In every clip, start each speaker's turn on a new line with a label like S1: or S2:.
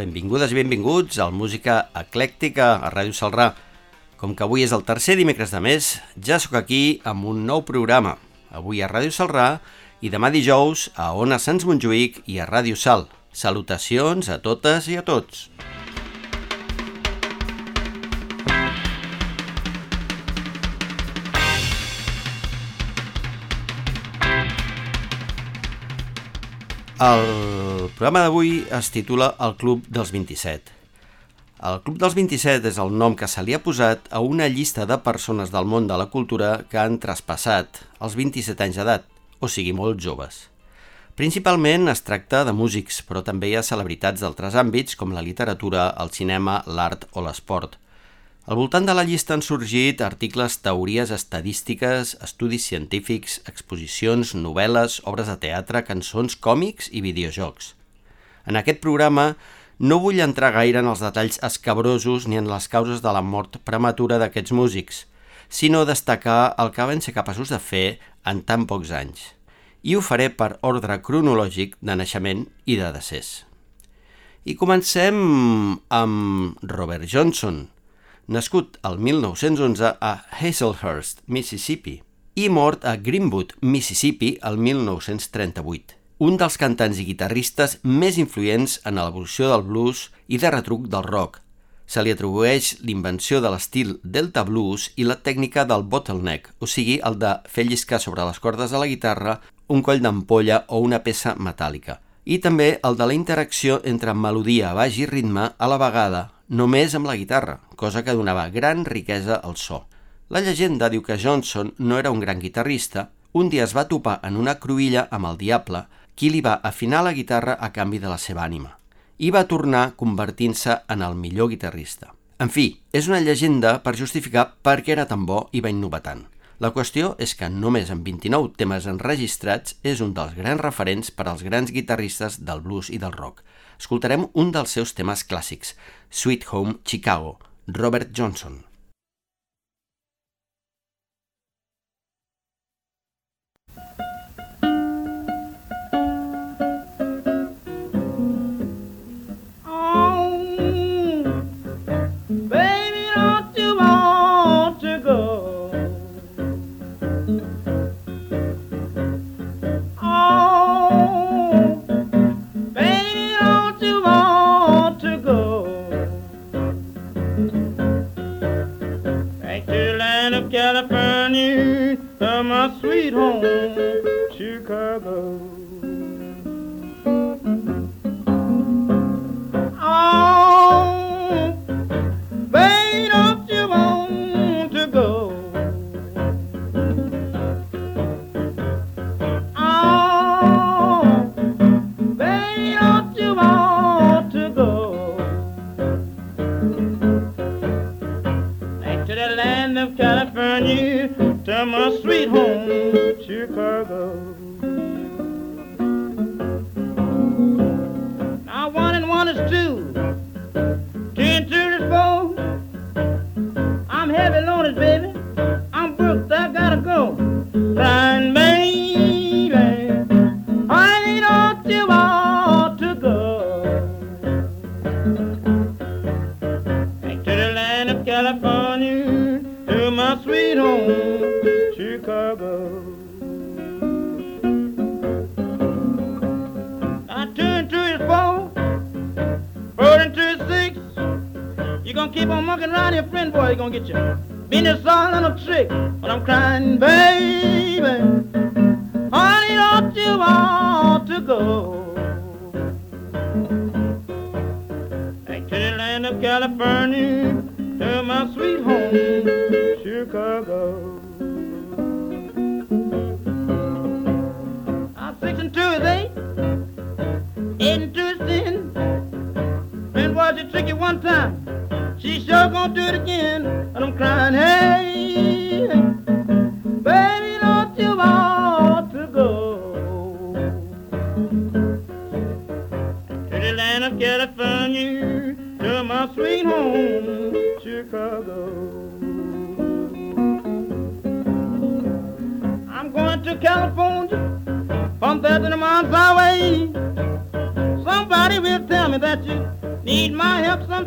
S1: Benvingudes i benvinguts al Música Eclèctica a Ràdio Salrà. Com que avui és el tercer dimecres de mes, ja sóc aquí amb un nou programa. Avui a Ràdio Salrà i demà dijous a Ona Sants Montjuïc i a Ràdio Sal. Salutacions a totes i a tots. El programa d'avui es titula El Club dels 27. El Club dels 27 és el nom que se li ha posat a una llista de persones del món de la cultura que han traspassat els 27 anys d'edat, o sigui, molt joves. Principalment es tracta de músics, però també hi ha celebritats d'altres àmbits com la literatura, el cinema, l'art o l'esport. Al voltant de la llista han sorgit articles, teories estadístiques, estudis científics, exposicions, novel·les, obres de teatre, cançons, còmics i videojocs. En aquest programa no vull entrar gaire en els detalls escabrosos ni en les causes de la mort prematura d'aquests músics, sinó destacar el que van ser capaços de fer en tan pocs anys. I ho faré per ordre cronològic de naixement i de decés. I comencem amb Robert Johnson, nascut al 1911 a Hazelhurst, Mississippi, i mort a Greenwood, Mississippi, el 1938. Un dels cantants i guitarristes més influents en l'evolució del blues i de retruc del rock. Se li atribueix l'invenció de l'estil Delta Blues i la tècnica del bottleneck, o sigui, el de fer lliscar sobre les cordes de la guitarra un coll d'ampolla o una peça metàl·lica. I també el de la interacció entre melodia, baix i ritme a la vegada, només amb la guitarra, cosa que donava gran riquesa al so. La llegenda diu que Johnson no era un gran guitarrista, un dia es va topar en una cruïlla amb el diable, qui li va afinar la guitarra a canvi de la seva ànima, i va tornar convertint-se en el millor guitarrista. En fi, és una llegenda per justificar per què era tan bo i va innovar tant. La qüestió és que només amb 29 temes enregistrats és un dels grans referents per als grans guitarristes del blues i del rock, escoltarem un dels seus temes clàssics, Sweet Home Chicago, Robert Johnson. Sweet home, Chicago.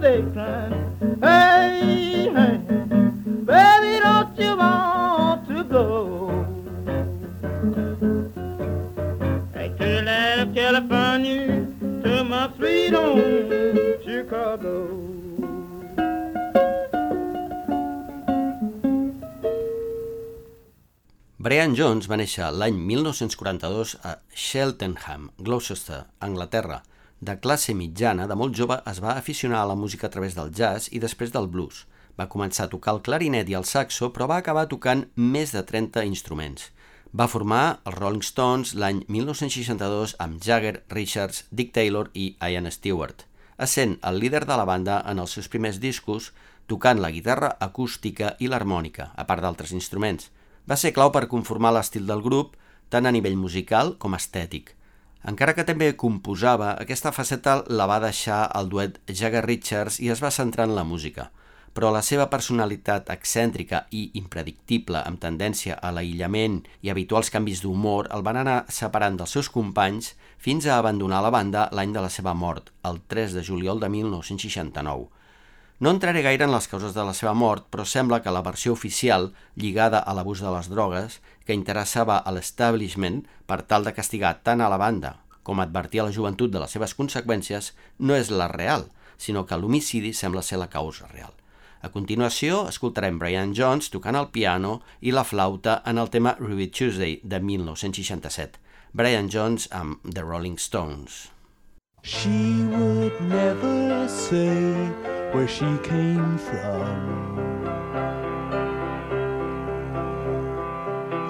S2: Someday, crying. Hey, hey, baby, don't you want to go? Back to love California, to my sweet home, Chicago.
S1: Brian Jones va néixer l'any 1942 a Cheltenham, Gloucester, Anglaterra. De classe mitjana, de molt jove es va aficionar a la música a través del jazz i després del blues. Va començar a tocar el clarinet i el saxo, però va acabar tocant més de 30 instruments. Va formar els Rolling Stones l'any 1962 amb Jagger, Richards, Dick Taylor i Ian Stewart, essent el líder de la banda en els seus primers discos, tocant la guitarra acústica i l'harmònica, a part d'altres instruments – va ser clau per conformar l'estil del grup, tant a nivell musical com estètic. Encara que també composava, aquesta faceta la va deixar el duet Jagger Richards i es va centrar en la música. Però la seva personalitat excèntrica i impredictible, amb tendència a l'aïllament i habituals canvis d'humor, el van anar separant dels seus companys fins a abandonar la banda l'any de la seva mort, el 3 de juliol de 1969. No entraré gaire en les causes de la seva mort, però sembla que la versió oficial, lligada a l'abús de les drogues, que interessava a l'establishment per tal de castigar tant a la banda com advertir a la joventut de les seves conseqüències, no és la real, sinó que l'homicidi sembla ser la causa real. A continuació, escoltarem Brian Jones tocant el piano i la flauta en el tema Ruby Tuesday de 1967. Brian Jones amb The Rolling Stones.
S3: She would never say where she came from.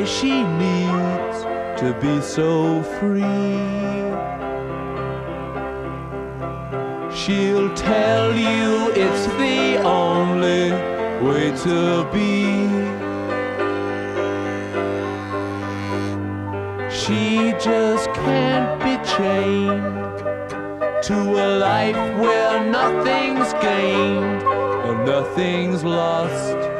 S3: Why she needs to be so free. She'll tell you it's the only way to be. She just can't be chained to a life where nothing's gained and nothing's lost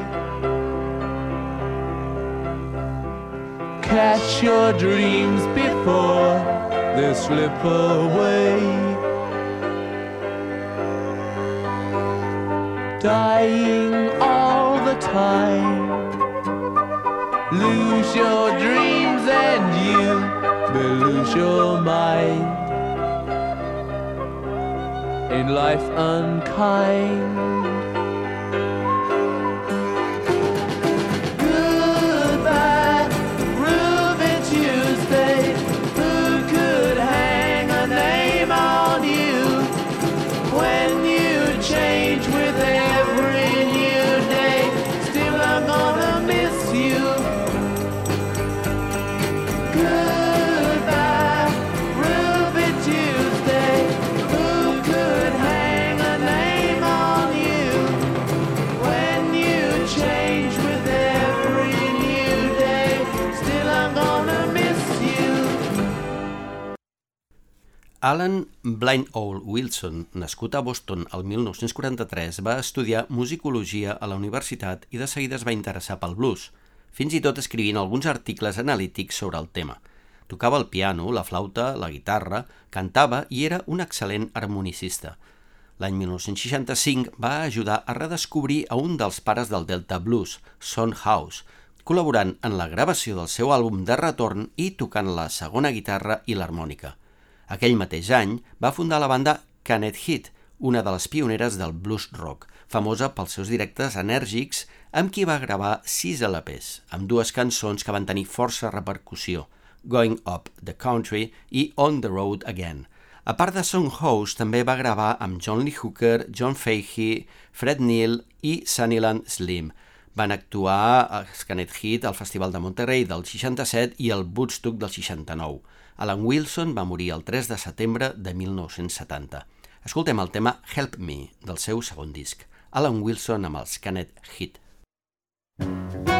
S3: Catch your dreams before they slip away. Dying all the time. Lose your dreams and you may lose your mind. In life unkind?
S1: Alan Blind Owl Wilson, nascut a Boston el 1943, va estudiar musicologia a la universitat i de seguida es va interessar pel blues, fins i tot escrivint alguns articles analítics sobre el tema. Tocava el piano, la flauta, la guitarra, cantava i era un excel·lent harmonicista. L'any 1965 va ajudar a redescobrir a un dels pares del Delta Blues, Son House, col·laborant en la gravació del seu àlbum de retorn i tocant la segona guitarra i l'harmònica. Aquell mateix any va fundar la banda Canet Hit, una de les pioneres del blues rock, famosa pels seus directes enèrgics, amb qui va gravar sis LPs, amb dues cançons que van tenir força repercussió, Going Up the Country i On the Road Again. A part de Songhouse, també va gravar amb John Lee Hooker, John Fahey, Fred Neil i Sunnyland Slim. Van actuar a Scanet Hit al Festival de Monterrey del 67 i al Woodstock del 69. Alan Wilson va morir el 3 de setembre de 1970. Escoltem el tema Help Me, del seu segon disc. Alan Wilson amb els Canet Hit.
S4: Help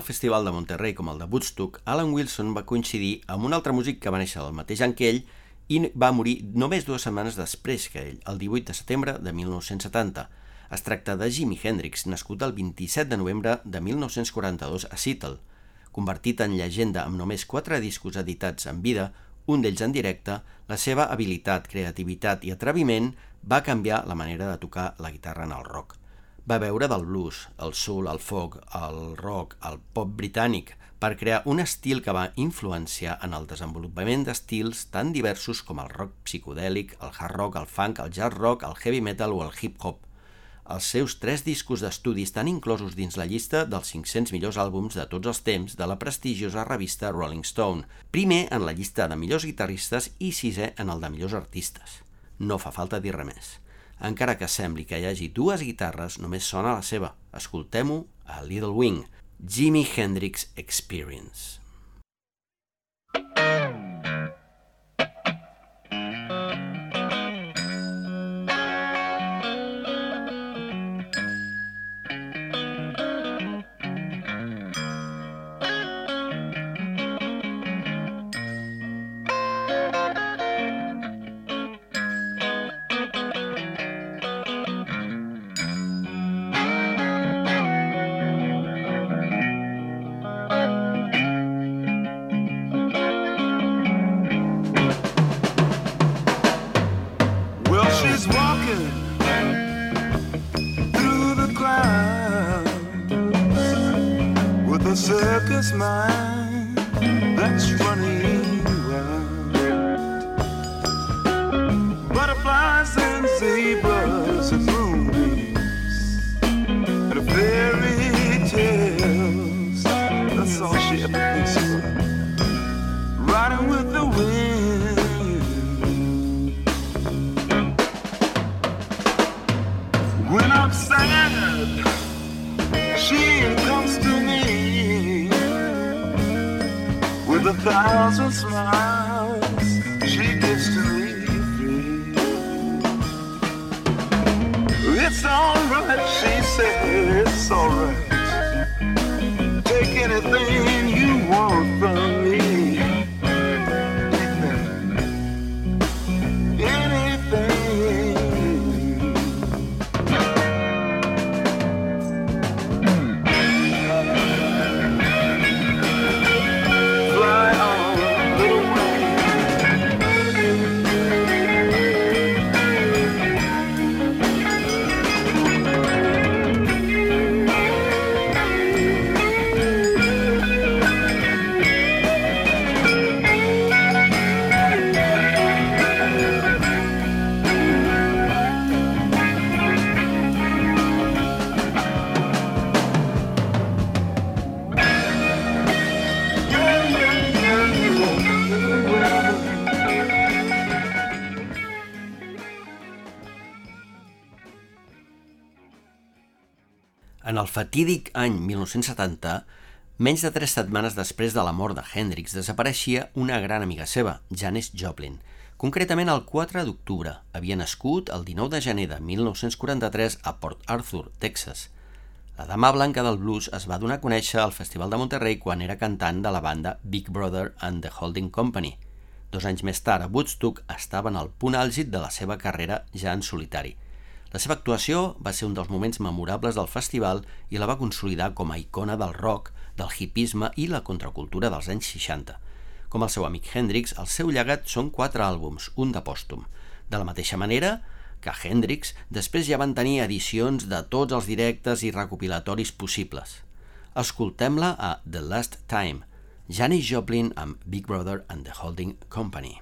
S1: el Festival de Monterrey com el de Woodstock, Alan Wilson va coincidir amb un altre músic que va néixer el mateix any que ell i va morir només dues setmanes després que ell, el 18 de setembre de 1970. Es tracta de Jimi Hendrix, nascut el 27 de novembre de 1942 a Seattle. Convertit en llegenda amb només quatre discos editats en vida, un d'ells en directe, la seva habilitat, creativitat i atreviment va canviar la manera de tocar la guitarra en el rock. Va veure del blues, el soul, el folk, el rock, el pop britànic, per crear un estil que va influenciar en el desenvolupament d'estils tan diversos com el rock psicodèlic, el hard rock, el funk, el jazz rock, el heavy metal o el hip-hop. Els seus tres discos d'estudi estan inclosos dins la llista dels 500 millors àlbums de tots els temps de la prestigiosa revista Rolling Stone, primer en la llista de millors guitarristes i sisè en el de millors artistes. No fa falta dir res més. Encara que sembli que hi hagi dues guitarres, només sona la seva. Escoltem-ho a Little Wing, Jimi Hendrix Experience. Fatídic any 1970, menys de tres setmanes després de la mort de Hendrix, desapareixia una gran amiga seva, Janis Joplin. Concretament el 4 d'octubre. Havia nascut el 19 de gener de 1943 a Port Arthur, Texas. La dama blanca del blues es va donar a conèixer al Festival de Monterrey quan era cantant de la banda Big Brother and the Holding Company. Dos anys més tard, a Woodstock estava en el punt àlgid de la seva carrera ja en solitari. La seva actuació va ser un dels moments memorables del festival i la va consolidar com a icona del rock, del hipisme i la contracultura dels anys 60. Com el seu amic Hendrix, el seu llegat són quatre àlbums, un de pòstum. De la mateixa manera que Hendrix després ja van tenir edicions de tots els directes i recopilatoris possibles. Escoltem-la a The Last Time, Janis Joplin amb Big Brother and the Holding Company.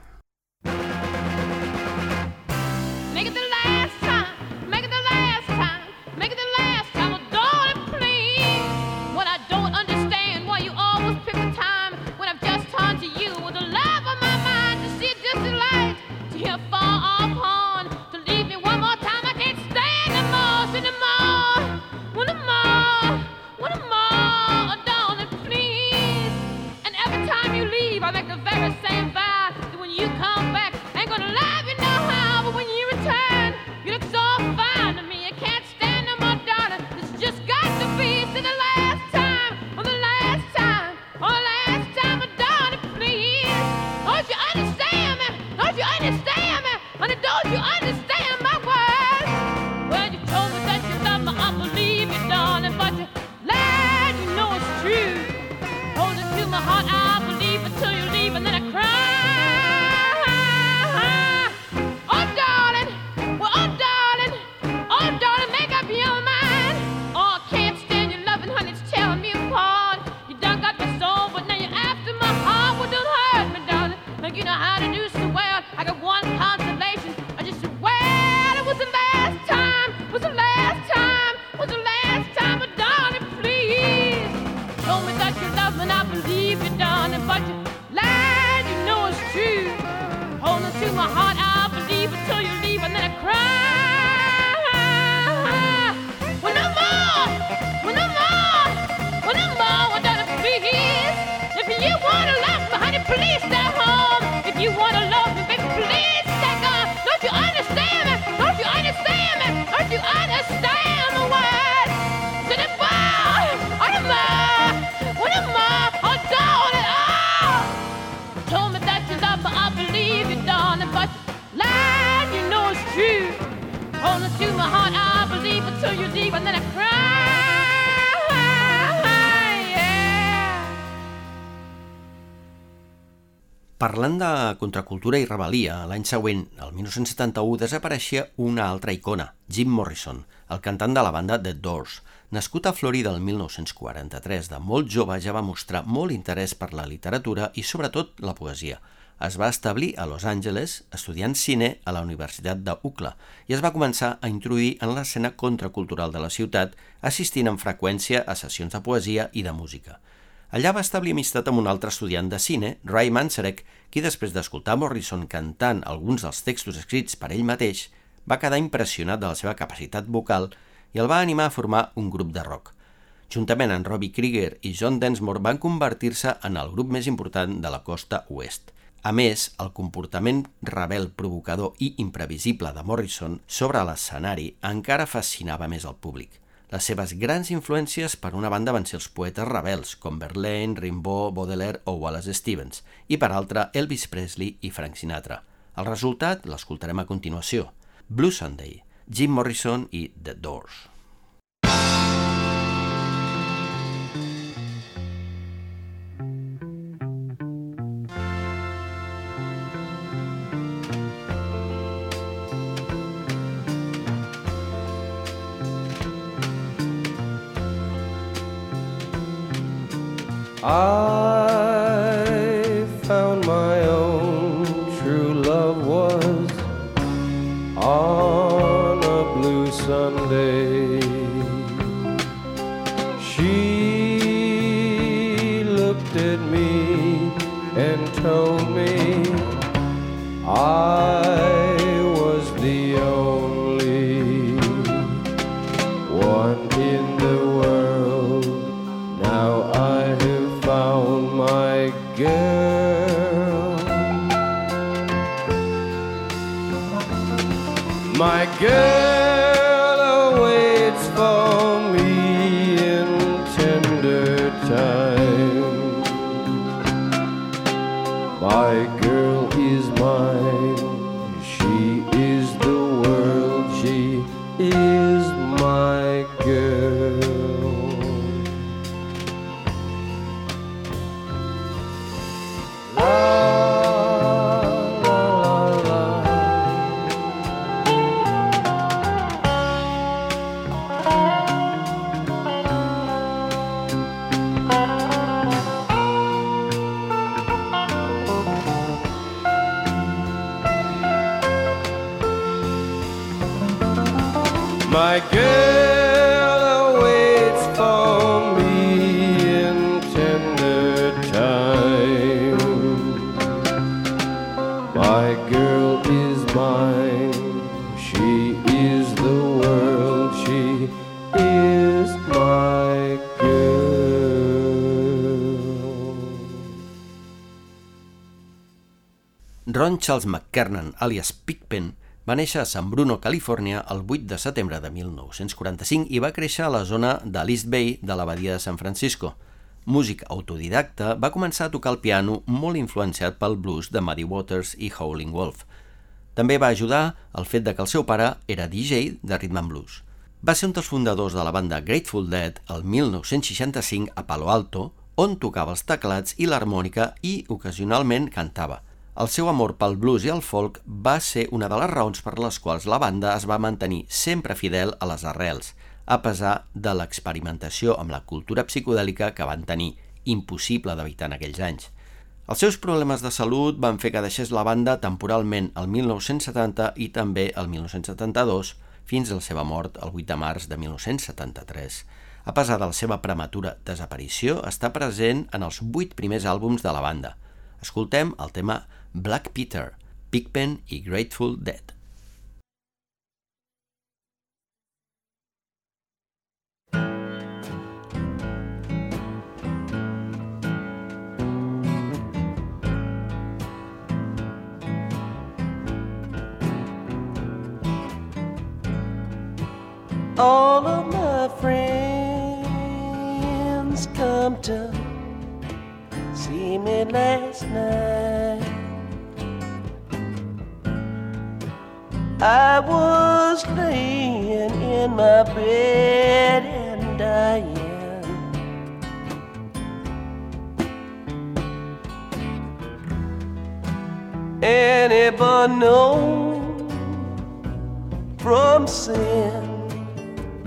S1: Parlant de contracultura i rebel·lia, l'any següent, el 1971, desapareixia una altra icona, Jim Morrison, el cantant de la banda The Doors. Nascut a Florida el 1943, de molt jove ja va mostrar molt interès per la literatura i sobretot la poesia. Es va establir a Los Angeles estudiant cine a la Universitat de UCLA i es va començar a introduir en l'escena contracultural de la ciutat, assistint amb freqüència a sessions de poesia i de música. Allà va establir amistat amb un altre estudiant de cine, Ray Manzarek, qui després d'escoltar Morrison cantant alguns dels textos escrits per ell mateix, va quedar impressionat de la seva capacitat vocal i el va animar a formar un grup de rock. Juntament amb Robbie Krieger i John Densmore van convertir-se en el grup més important de la costa oest. A més, el comportament rebel, provocador i imprevisible de Morrison sobre l'escenari encara fascinava més al públic. Les seves grans influències per una banda van ser els poetes rebels, com Verlaine, Rimbaud, Baudelaire o Wallace Stevens, i per altra Elvis Presley i Frank Sinatra. El resultat l'escoltarem a continuació. Blue Sunday, Jim Morrison i The Doors.
S5: I found my own true love was on a blue Sunday. She looked at me and told me I was the only one in the world. Girl. My girl
S1: Charles McKernan, alias Pigpen, va néixer a San Bruno, Califòrnia, el 8 de setembre de 1945 i va créixer a la zona de l'East Bay de la badia de San Francisco. Músic autodidacta, va començar a tocar el piano molt influenciat pel blues de Muddy Waters i Howling Wolf. També va ajudar el fet de que el seu pare era DJ de rhythm and blues. Va ser un dels fundadors de la banda Grateful Dead el 1965 a Palo Alto, on tocava els teclats i l'harmònica i ocasionalment cantava. El seu amor pel blues i el folk va ser una de les raons per les quals la banda es va mantenir sempre fidel a les arrels, a pesar de l'experimentació amb la cultura psicodèlica que van tenir, impossible d'evitar en aquells anys. Els seus problemes de salut van fer que deixés la banda temporalment el 1970 i també el 1972, fins a la seva mort el 8 de març de 1973. A pesar de la seva prematura desaparició, està present en els vuit primers àlbums de la banda. Escoltem el tema Black Peter, Pigpen i Grateful Dead.
S5: All of my friends come to see me last night.
S6: I was laying in my bed and dying. Anybody know from sin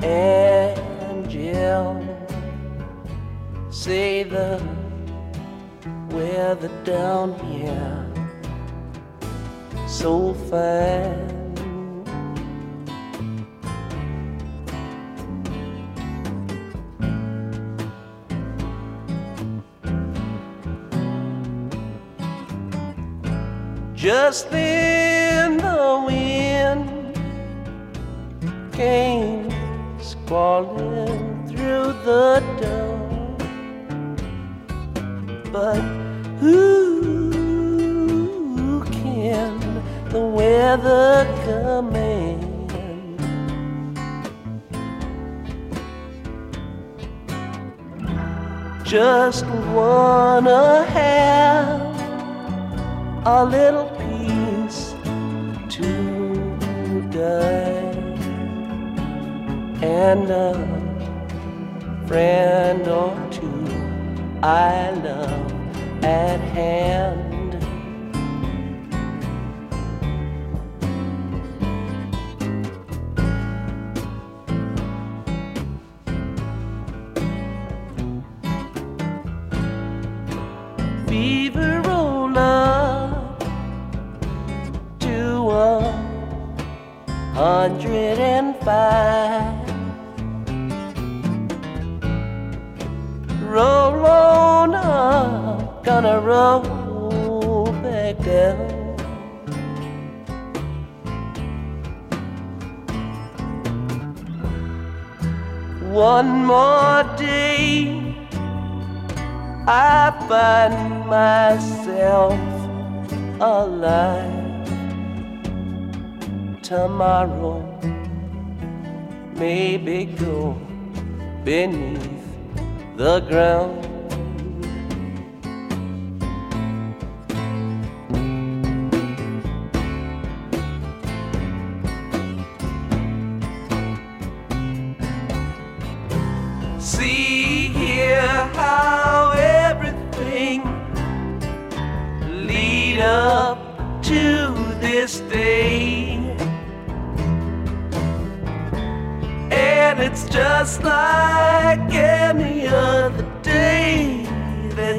S6: and jail? Say the weather down here so fine. Just then the wind came squalling through the door. But who can the weather command? Just wanna have a little today and a friend or two I love at hand.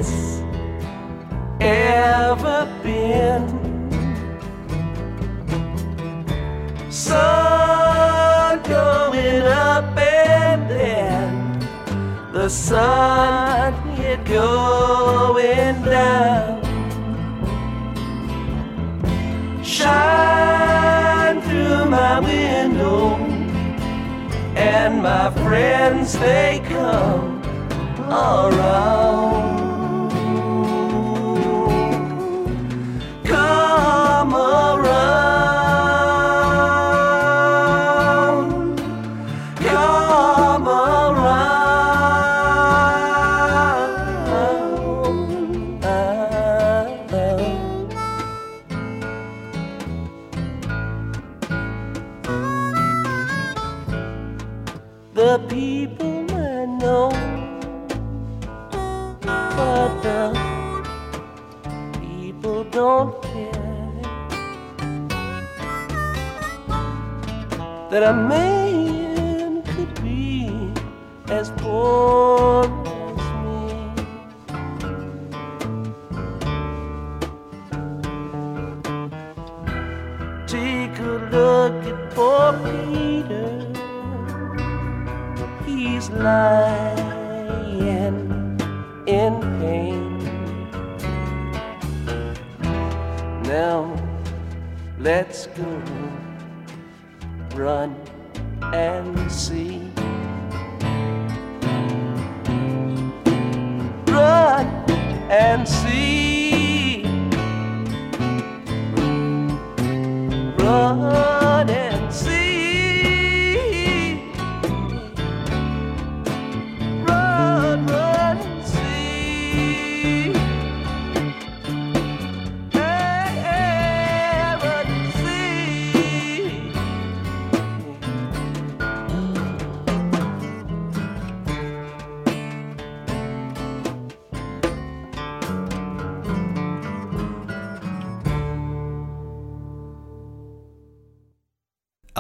S6: That's ever been. Sun going up and then the sun it going down. Shine through my window, and my friends they come around. mama that a man could be as poor as me. Take a look at poor Peter. He's lying in pain. Now let's go run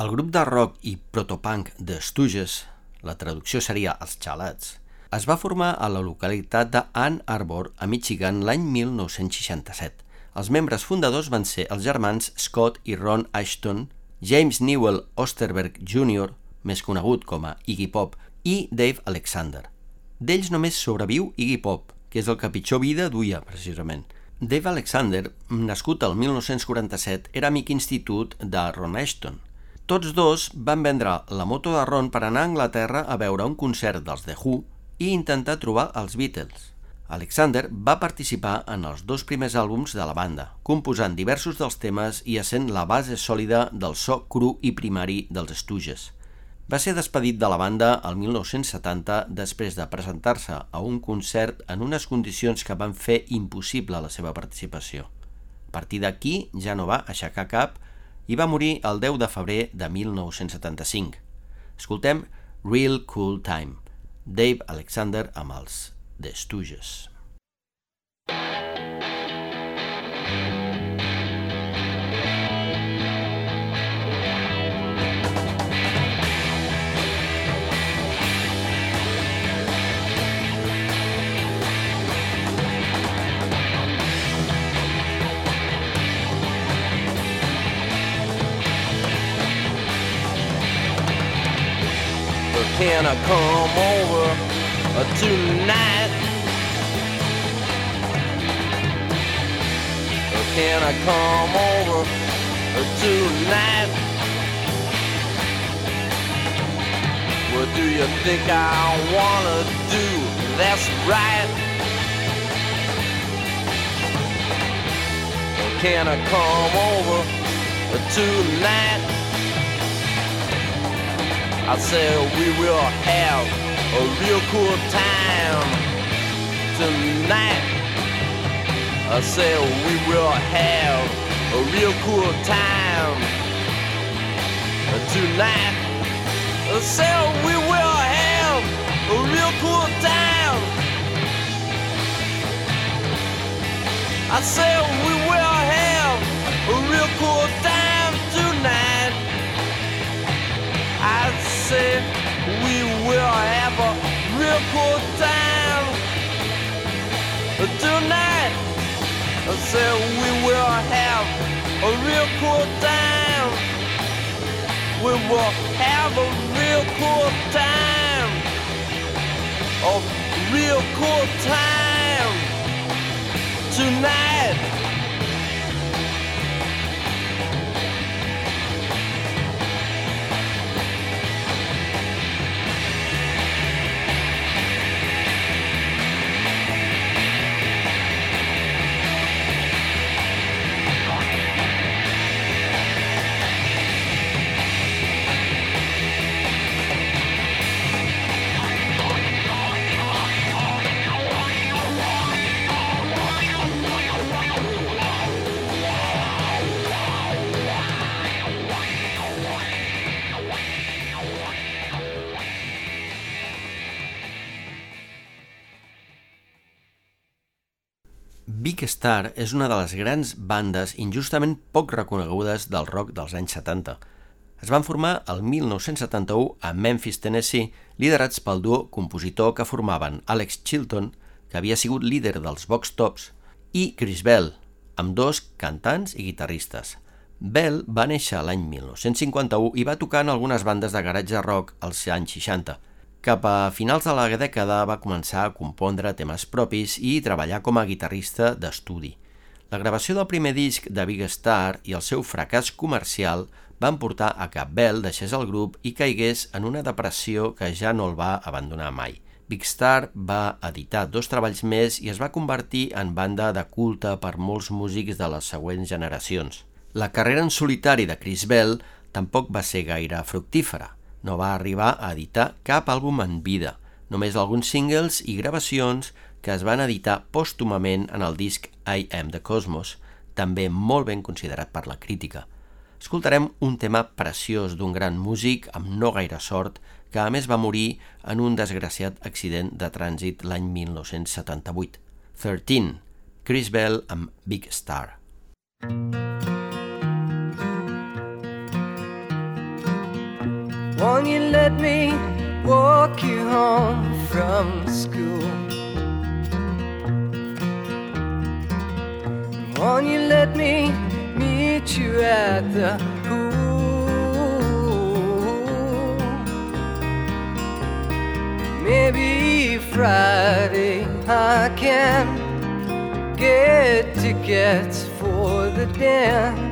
S1: El grup de rock i protopunk The Stooges, la traducció seria Els Xalats, es va formar a la localitat de Ann Arbor, a Michigan, l'any 1967. Els membres fundadors van ser els germans Scott i Ron Ashton, James Newell Osterberg Jr., més conegut com a Iggy Pop, i Dave Alexander. D'ells només sobreviu Iggy Pop, que és el que pitjor vida duia, precisament. Dave Alexander, nascut el 1947, era amic institut de Ron Ashton. Tots dos van vendre la moto de Ron per anar a Anglaterra a veure un concert dels The Who i intentar trobar els Beatles. Alexander va participar en els dos primers àlbums de la banda, composant diversos dels temes i essent la base sòlida del so cru i primari dels Stooges. Va ser despedit de la banda el 1970 després de presentar-se a un concert en unes condicions que van fer impossible la seva participació. A partir d'aquí ja no va aixecar cap i va morir el 10 de febrer de 1975. Escoltem Real Cool Time, Dave Alexander amb els The Stooges.
S6: Can I come over tonight? Can I come over tonight? What do you think I wanna do? That's right. Can I come over tonight? I said we will have a real cool time tonight. I said we will have a real cool time tonight. I said we will have a real cool time. I said we will have a real cool time said we will have a real cool time tonight. I said we will have a real cool time. We will have a real cool time. A real cool time tonight.
S1: Star és una de les grans bandes injustament poc reconegudes del rock dels anys 70. Es van formar el 1971 a Memphis, Tennessee, liderats pel duo compositor que formaven Alex Chilton, que havia sigut líder dels Vox Tops, i Chris Bell, amb dos cantants i guitarristes. Bell va néixer l'any 1951 i va tocar en algunes bandes de garatge rock als anys 60. Cap a finals de la dècada va començar a compondre temes propis i treballar com a guitarrista d'estudi. La gravació del primer disc de Big Star i el seu fracàs comercial van portar a que Bell deixés el grup i caigués en una depressió que ja no el va abandonar mai. Big Star va editar dos treballs més i es va convertir en banda de culte per molts músics de les següents generacions. La carrera en solitari de Chris Bell tampoc va ser gaire fructífera. No va arribar a editar cap àlbum en vida, només alguns singles i gravacions que es van editar pòstumament en el disc I Am the Cosmos, també molt ben considerat per la crítica. Escoltarem un tema preciós d'un gran músic amb no gaire sort que a més va morir en un desgraciat accident de trànsit l'any 1978. 13, Chris Bell amb Big Star.
S7: Won't you let me walk you home from school? Won't you let me meet you at the pool? Maybe Friday I can get tickets for the dance.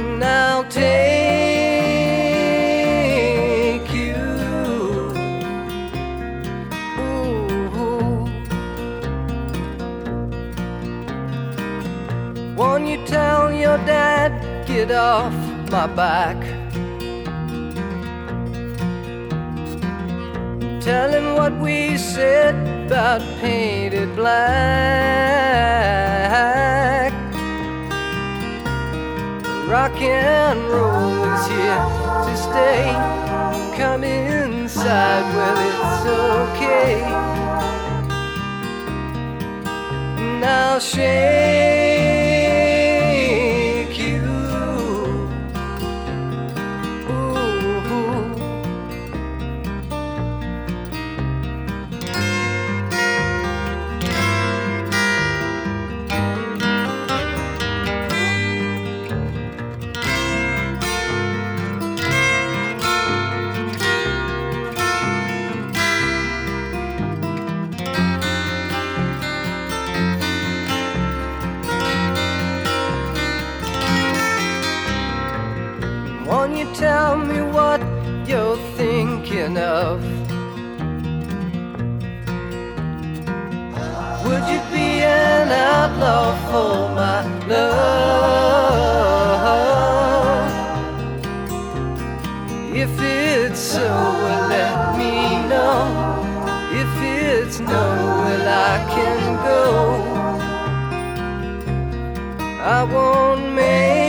S7: And I'll take tell your dad, get off my back? Tell him what we said about painted black. Rock and roll is here to stay. Come inside, well, it's okay. Now shake tell me what you're thinking of? Would you be an outlaw for my love? If it's so, well, let me know. If it's no, well, I can go. I won't make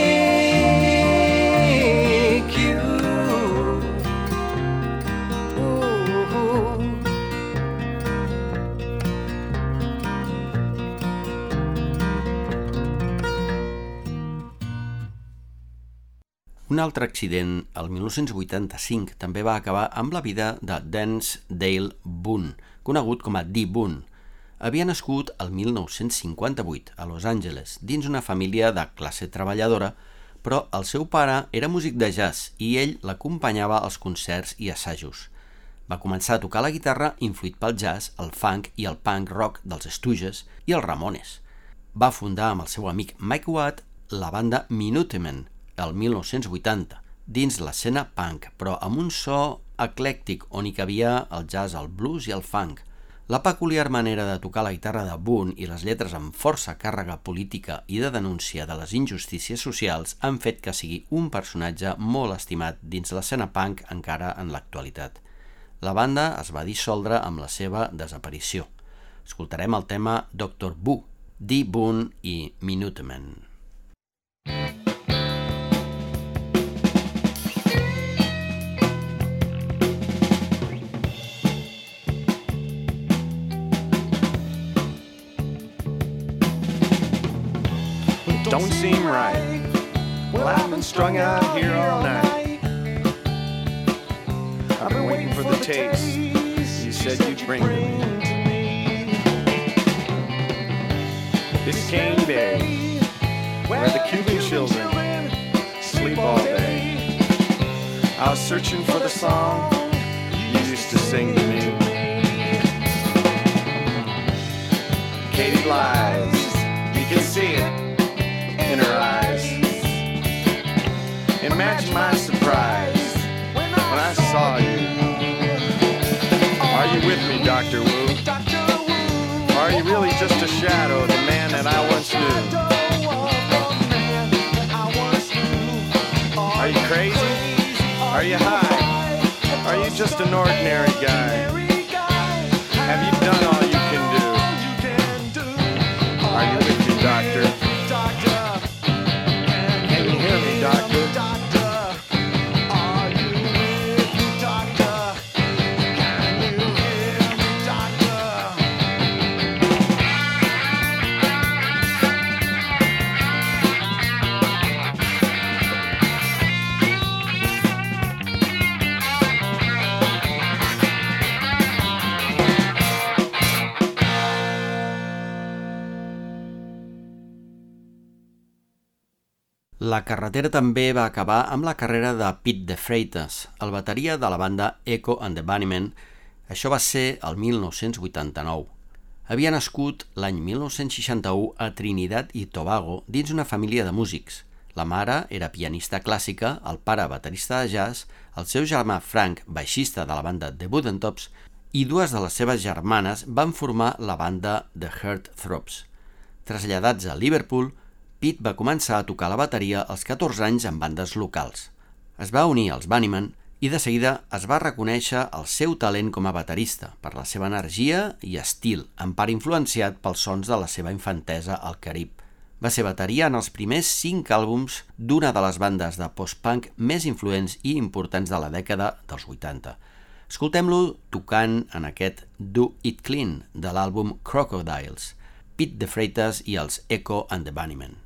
S1: Un altre accident, el 1985, també va acabar amb la vida de Dance Dale Boone, conegut com a D. Boone. Havia nascut el 1958 a Los Angeles, dins una família de classe treballadora, però el seu pare era músic de jazz i ell l'acompanyava als concerts i assajos. Va començar a tocar la guitarra influït pel jazz, el funk i el punk rock dels Stooges i els Ramones. Va fundar amb el seu amic Mike Watt la banda Minutemen el 1980, dins l'escena punk, però amb un so eclèctic on hi cabia el jazz, el blues i el funk. La peculiar manera de tocar la guitarra de Boone i les lletres amb força càrrega política i de denúncia de les injustícies socials han fet que sigui un personatge molt estimat dins l'escena punk encara en l'actualitat. La banda es va dissoldre amb la seva desaparició. Escoltarem el tema Dr. Boo, D. Boone i Minutemen.
S8: Don't seem right. Well, I've been strung out here all night. I've been waiting for the taste you said you'd bring to me. Biscayne Bay, where the Cuban children sleep all day. I was searching for the song you used to sing to me. Katie lies, you can see it in her eyes. Imagine my surprise when I saw you. Are you with me, Dr. Wu? Are you really just a shadow of the man that I once knew? Are you crazy? Are you high? Are you just an ordinary guy?
S1: La carretera també va acabar amb la carrera de Pete de Freitas, el bateria de la banda Echo and the Bunnymen. Això va ser el 1989. Havia nascut l'any 1961 a Trinidad i Tobago dins una família de músics. La mare era pianista clàssica, el pare baterista de jazz, el seu germà Frank, baixista de la banda The Woodentops, i dues de les seves germanes van formar la banda The Heartthrobs. Traslladats a Liverpool, Pete va començar a tocar la bateria als 14 anys en bandes locals. Es va unir als Bunnymen i de seguida es va reconèixer el seu talent com a baterista per la seva energia i estil, en part influenciat pels sons de la seva infantesa al Carib. Va ser bateria en els primers cinc àlbums d'una de les bandes de post-punk més influents i importants de la dècada dels 80. Escoltem-lo tocant en aquest Do It Clean de l'àlbum Crocodiles, Pete de Freitas i els Echo and the Bunnymen.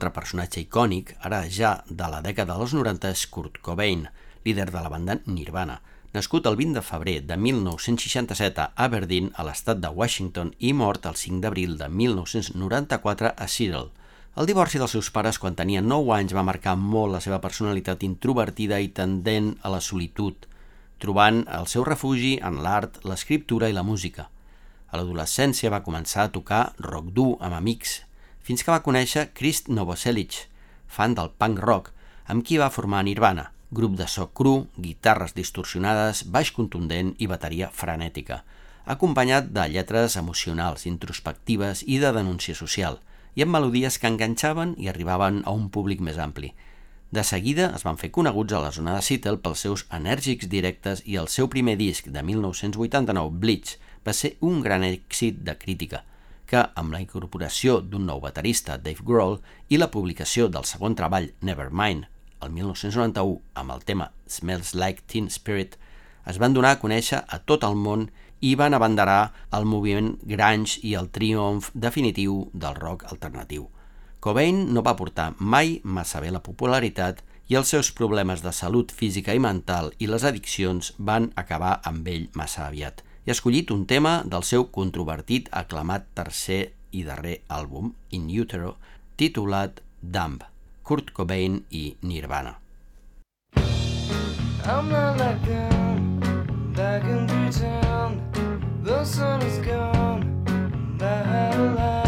S1: Altre personatge icònic, ara ja de la dècada dels 90, és Kurt Cobain, líder de la banda Nirvana. Nascut el 20 de febrer de 1967 a Aberdeen, a l'estat de Washington, i mort el 5 d'abril de 1994 a Seattle. El divorci dels seus pares quan tenia 9 anys va marcar molt la seva personalitat introvertida i tendent a la solitud, trobant el seu refugi en l'art, l'escriptura i la música. A l'adolescència va començar a tocar rock dur amb amics, fins que va conèixer Chris Novoselic, fan del punk rock, amb qui va formar Nirvana, grup de so cru, guitarres distorsionades, baix contundent i bateria frenètica, acompanyat de lletres emocionals, introspectives i de denúncia social, i amb melodies que enganxaven i arribaven a un públic més ampli. De seguida es van fer coneguts a la zona de Seattle pels seus enèrgics directes i el seu primer disc de 1989, Bleach, va ser un gran èxit de crítica, que, amb la incorporació d'un nou baterista, Dave Grohl, i la publicació del segon treball, Nevermind, el 1991, amb el tema Smells Like Teen Spirit, es van donar a conèixer a tot el món i van abanderar el moviment grunge i el triomf definitiu del rock alternatiu. Cobain no va portar mai massa bé la popularitat i els seus problemes de salut física i mental i les addiccions van acabar amb ell massa aviat. I ha escollit un tema del seu controvertit, aclamat tercer i darrer àlbum, In Utero, titulat Dumb, Kurt Cobain i Nirvana.
S9: I'm not like them back in Newtown. The sun is gone, I have a light.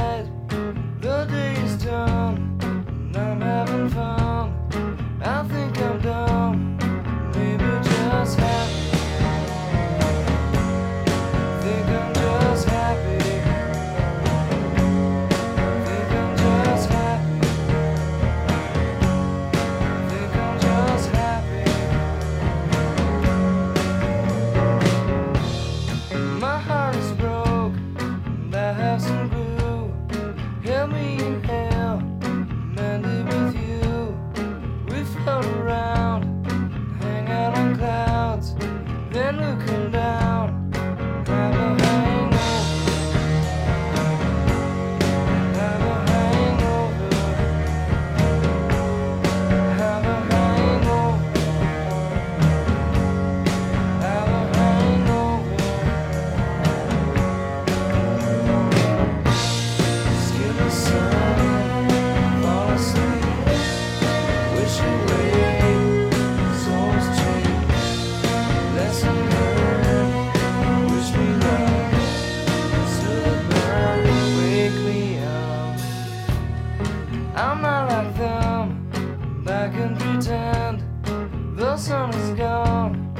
S9: Sun is gone,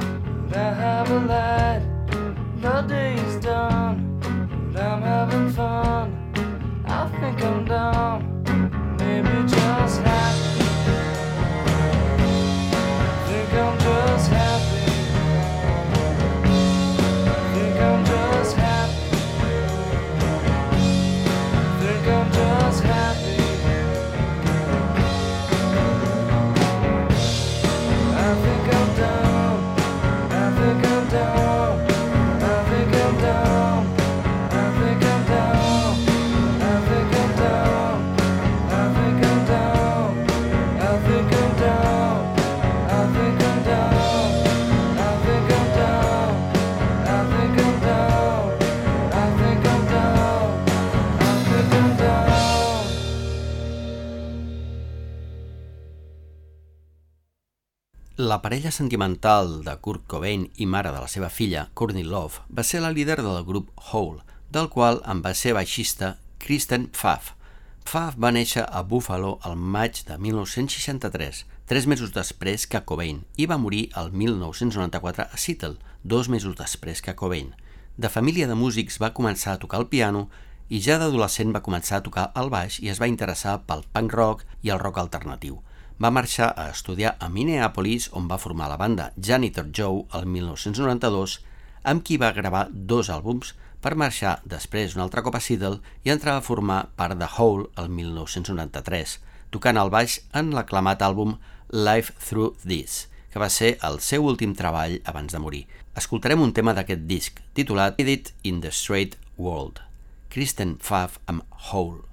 S9: but I have a light.
S1: La parella sentimental de Kurt Cobain i mare de la seva filla, Courtney Love, va ser la líder del grup Hole, del qual en va ser baixista Kristen Pfaff. Pfaff va néixer a Buffalo el maig de 1963, tres mesos després que Cobain, i va morir el 1994 a Seattle, dos mesos després que Cobain. De família de músics va començar a tocar el piano i ja d'adolescent va començar a tocar el baix i es va interessar pel punk rock i el rock alternatiu. Va marxar a estudiar a Minneapolis, on va formar la banda Janitor Joe el 1992, amb qui va gravar dos àlbums per marxar després un altre cop a Seattle i entrar a formar part de Hole el 1993, tocant el baix en l'aclamat àlbum Life Through This, que va ser el seu últim treball abans de morir. Escoltarem un tema d'aquest disc, titulat Edit in the Straight World. Kristen Pfaff amb Hole.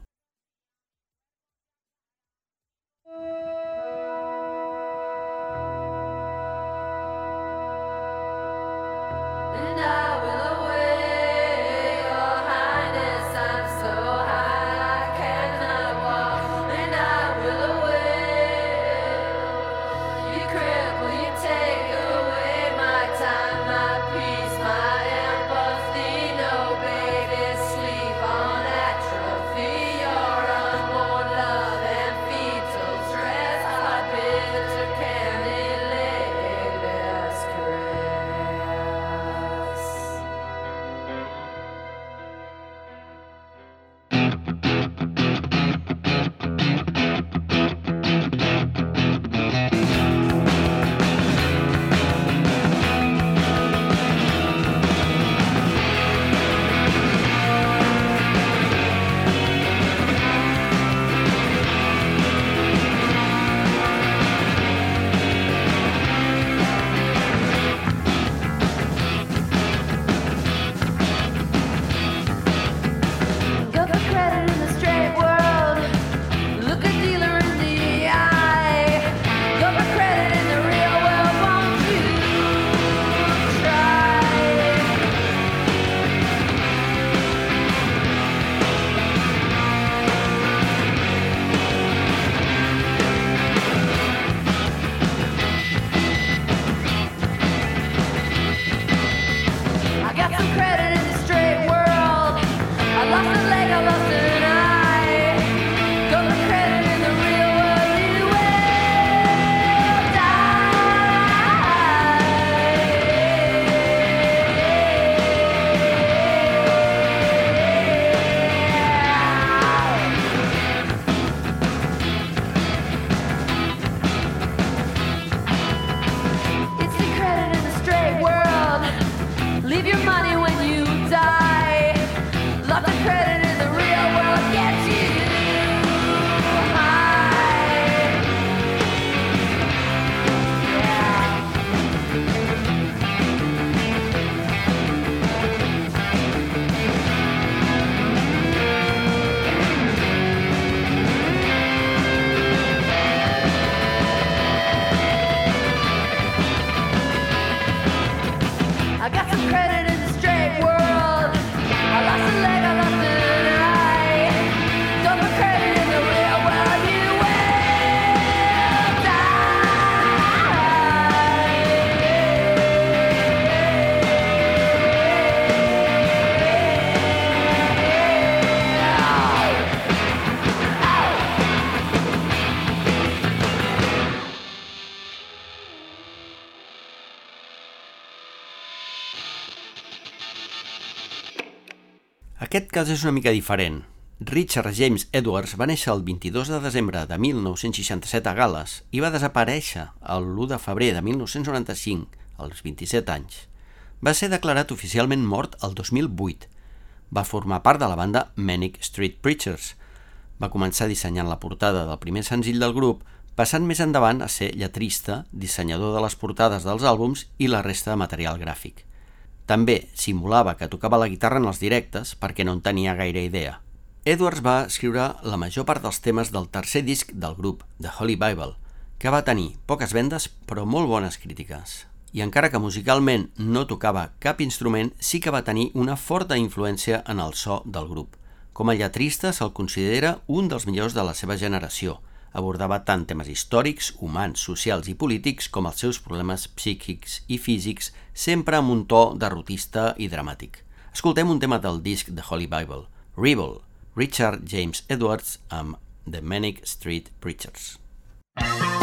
S1: Cas és una mica diferent. Richard James Edwards va néixer el 22 de desembre de 1967 a Gales i va desaparèixer el 1 de febrer de 1995, als 27 anys. Va ser declarat oficialment mort el 2008. Va formar part de la banda Manic Street Preachers. Va començar dissenyant la portada del primer senzill del grup, passant més endavant a ser lletrista, dissenyador de les portades dels àlbums i la resta de material gràfic. També simulava que tocava la guitarra en els directes perquè no en tenia gaire idea. Edwards va escriure la major part dels temes del tercer disc del grup, The Holy Bible, que va tenir poques vendes però molt bones crítiques. I encara que musicalment no tocava cap instrument, sí que va tenir una forta influència en el so del grup. Com a lletrista se'l considera un dels millors de la seva generació. Abordava tant temes històrics, humans, socials i polítics com els seus problemes psíquics i físics, sempre amb un to derrotista i dramàtic. Escoltem un tema del disc The Holy Bible, Rebel, Richard James Edwards amb The Manic Street Preachers.
S6: Mr.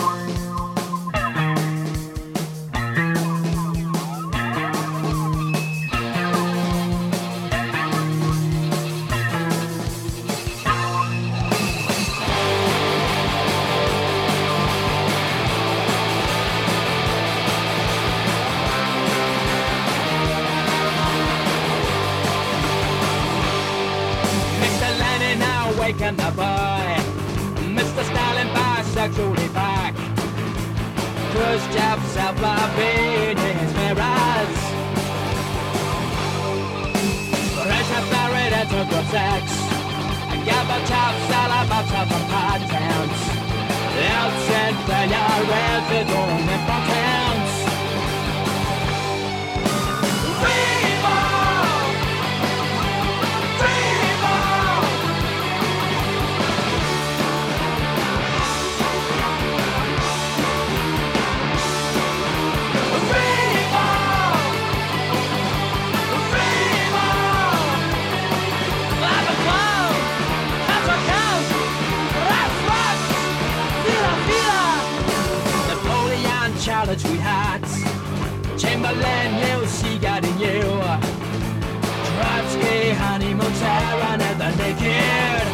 S6: work's only back. First job, South Barbadian, Mirage. Fresh up and took up sex. I got my top sell out my top of my towns. They'll send for your only town. land you see got in you Trotsky, honey, Tehran, and the naked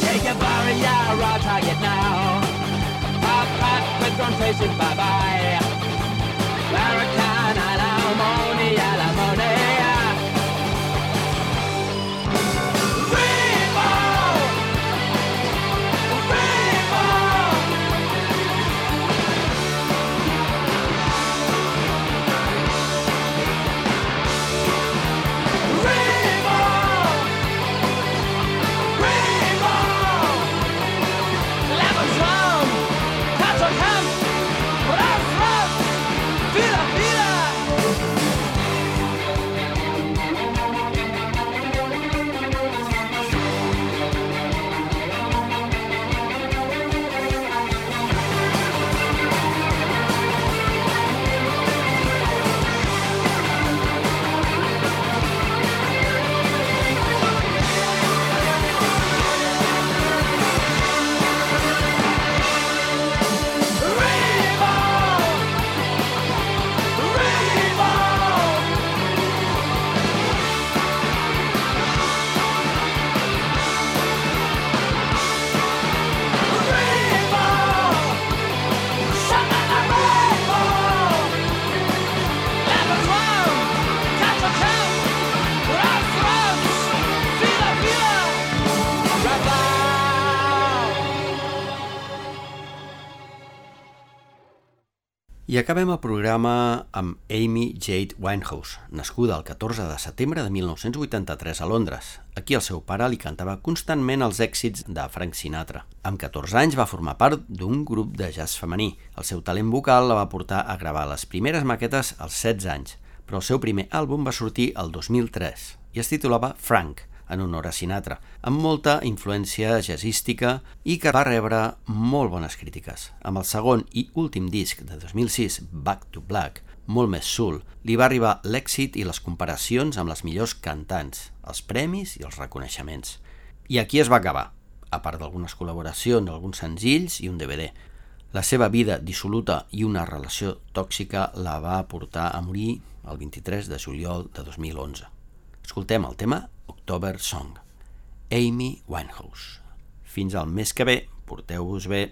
S6: Shake a barrier, our target now. Pop, pop, patron, face it, bye-bye
S10: I acabem el programa amb Amy Jade Winehouse, nascuda el 14 de setembre de 1983 a Londres. Aquí el seu pare li cantava constantment els èxits de Frank Sinatra. Amb 14 anys va formar part d'un grup de jazz femení. El seu talent vocal la va portar a gravar les primeres maquetes als 16 anys, però el seu primer àlbum va sortir el 2003 i es titulava Frank, en honor a Sinatra, amb molta influència jazzística i que va rebre molt bones crítiques. Amb el segon i últim disc de 2006, Back to Black, molt més soul, li va arribar l'èxit i les comparacions amb les millors cantants, els premis i els reconeixements. I aquí es va acabar, a part d'algunes col·laboracions, alguns senzills i un DVD. La seva vida dissoluta i una relació tòxica la va portar a morir el 23 de juliol de 2011. Escoltem el tema October Song, Amy Winehouse. Fins al mes que ve, porteu-vos bé.